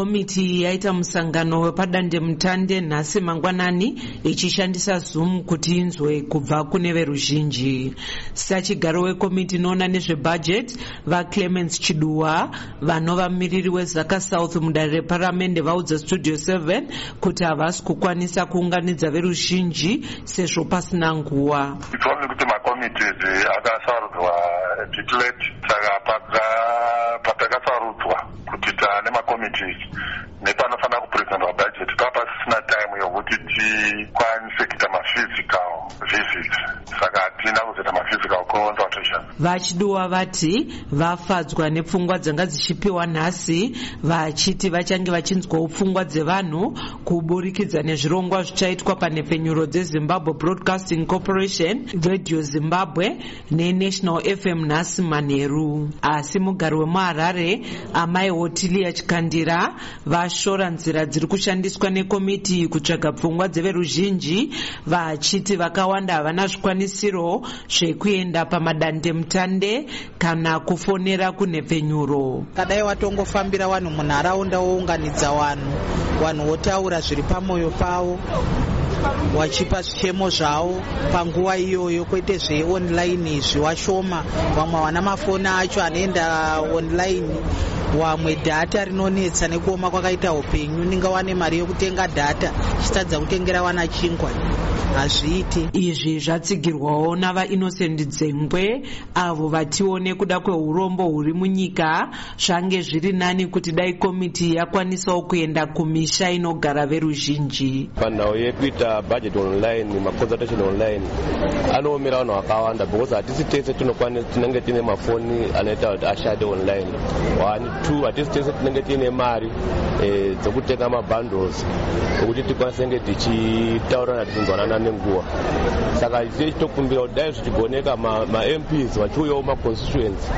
komiti yaita musangano wepadandemutande nhasi mangwanani ichishandisa zoom kuti inzwe kubva kune veruzhinji. Sachigaro wekomiti inoona nezvebhajet vaclemens chiduwa vanova mumiriri wezaka south mudare reparamende vaudza studio 7 kuti havasi kukwanisa kuunganidza veruzhinji sezvo pasina nguva kuti makomitis akasarudzwa bitlate saka patakasarudzwa makomitis nepanofanira vachiduwa vati vafadzwa nepfungwa dzanga dzichipiwa nhasi vachiti vachange vachinzwawo pfungwa dzevanhu kuburikidza nezvirongwa zvichaitwa panhepfenyuro dzezimbabwe broadcasting corporation radio zimbabwe nenational fm nhasi manheru asi mugari wemuharare amai hotilia chikandira vashora nzira dziri kushandiswa nekomiti kutsvaga pfungwa dzeveruzhinji vachiti vakawanda havana zvikwanisiro zvekuenda pamadandemutande kana kufonera kunhepfenyuro kadai watongofambira vanhu munharaunda wounganidza vanhu vanhu votaura zviri pamwoyo pavo wachipa zvichemo zvavo panguva iyoyo kwete zveonline izvi washoma vamwe vana mafoni acho anoenda online wamwe dhata rinonetsa nekuoma kwakaita upenyu ninga wane mari yokutenga dhata chitadza kutengera vana chingwa. Hazviiti. Izvi zvatsigirwawo navainnocend dzengwe avo vatiwo nekuda kweurombo huri munyika. Zvange zviri nani kuti dai komiti yakwanisawo kuenda kumisha inogara veruzhinji. Panhau yekuita budget online maconsultation online anoomera vanhu vakawanda because hatisi tese tinenge tine mafoni anoita kuti ashade online two hatisi tese tinenge tiine mari eh, dzokutenga mabundles okuti tikwanise nge tichitaurana tichinzwanana nenguva. Saka tichitokumbira kuti dai zvichigoneka mamps vachiuyawo maconstituency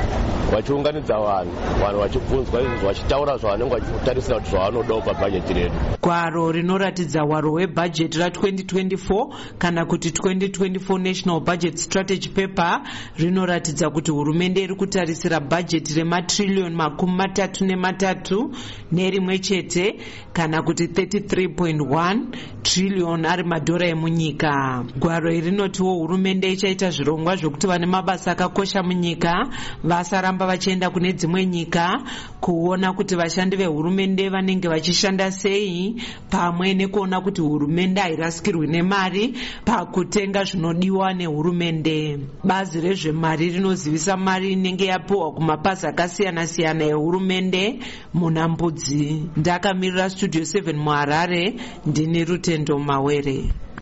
vachiunganidza vanhu vanhu vachibvunzwa izvozvo vachitaura zvavanenge vachitarisira kuti zvavanodawo pabhajeti redu gwaro rinoratidza hwaro hwebhajeti ra2024 kana kuti 2024 national budget strategy paper rinoratidza kuti hurumende iri kutarisira bhajeti rematrilioni makumi matatu nematatu nerimwe chete kana kuti 33.1 trillion ari madhora emunyika. Gwaro iri rinotiwo hurumende ichaita zvirongwa zvokuti vane mabasa akakosha munyika vasaramba vachienda kune dzimwe nyika kuona kuti vashandi vehurumende vanenge vachishanda sei pamwe nekuona kuti hurumende hairasikirwi nemari pakutenga zvinodiwa nehurumende. Bazi rezvemari rinozivisa mari inenge yapiwa kumapasi akasiyana-siyana ehurumende muna mbudzi ndakamirira studio 7 muharare ndini rutendo mawere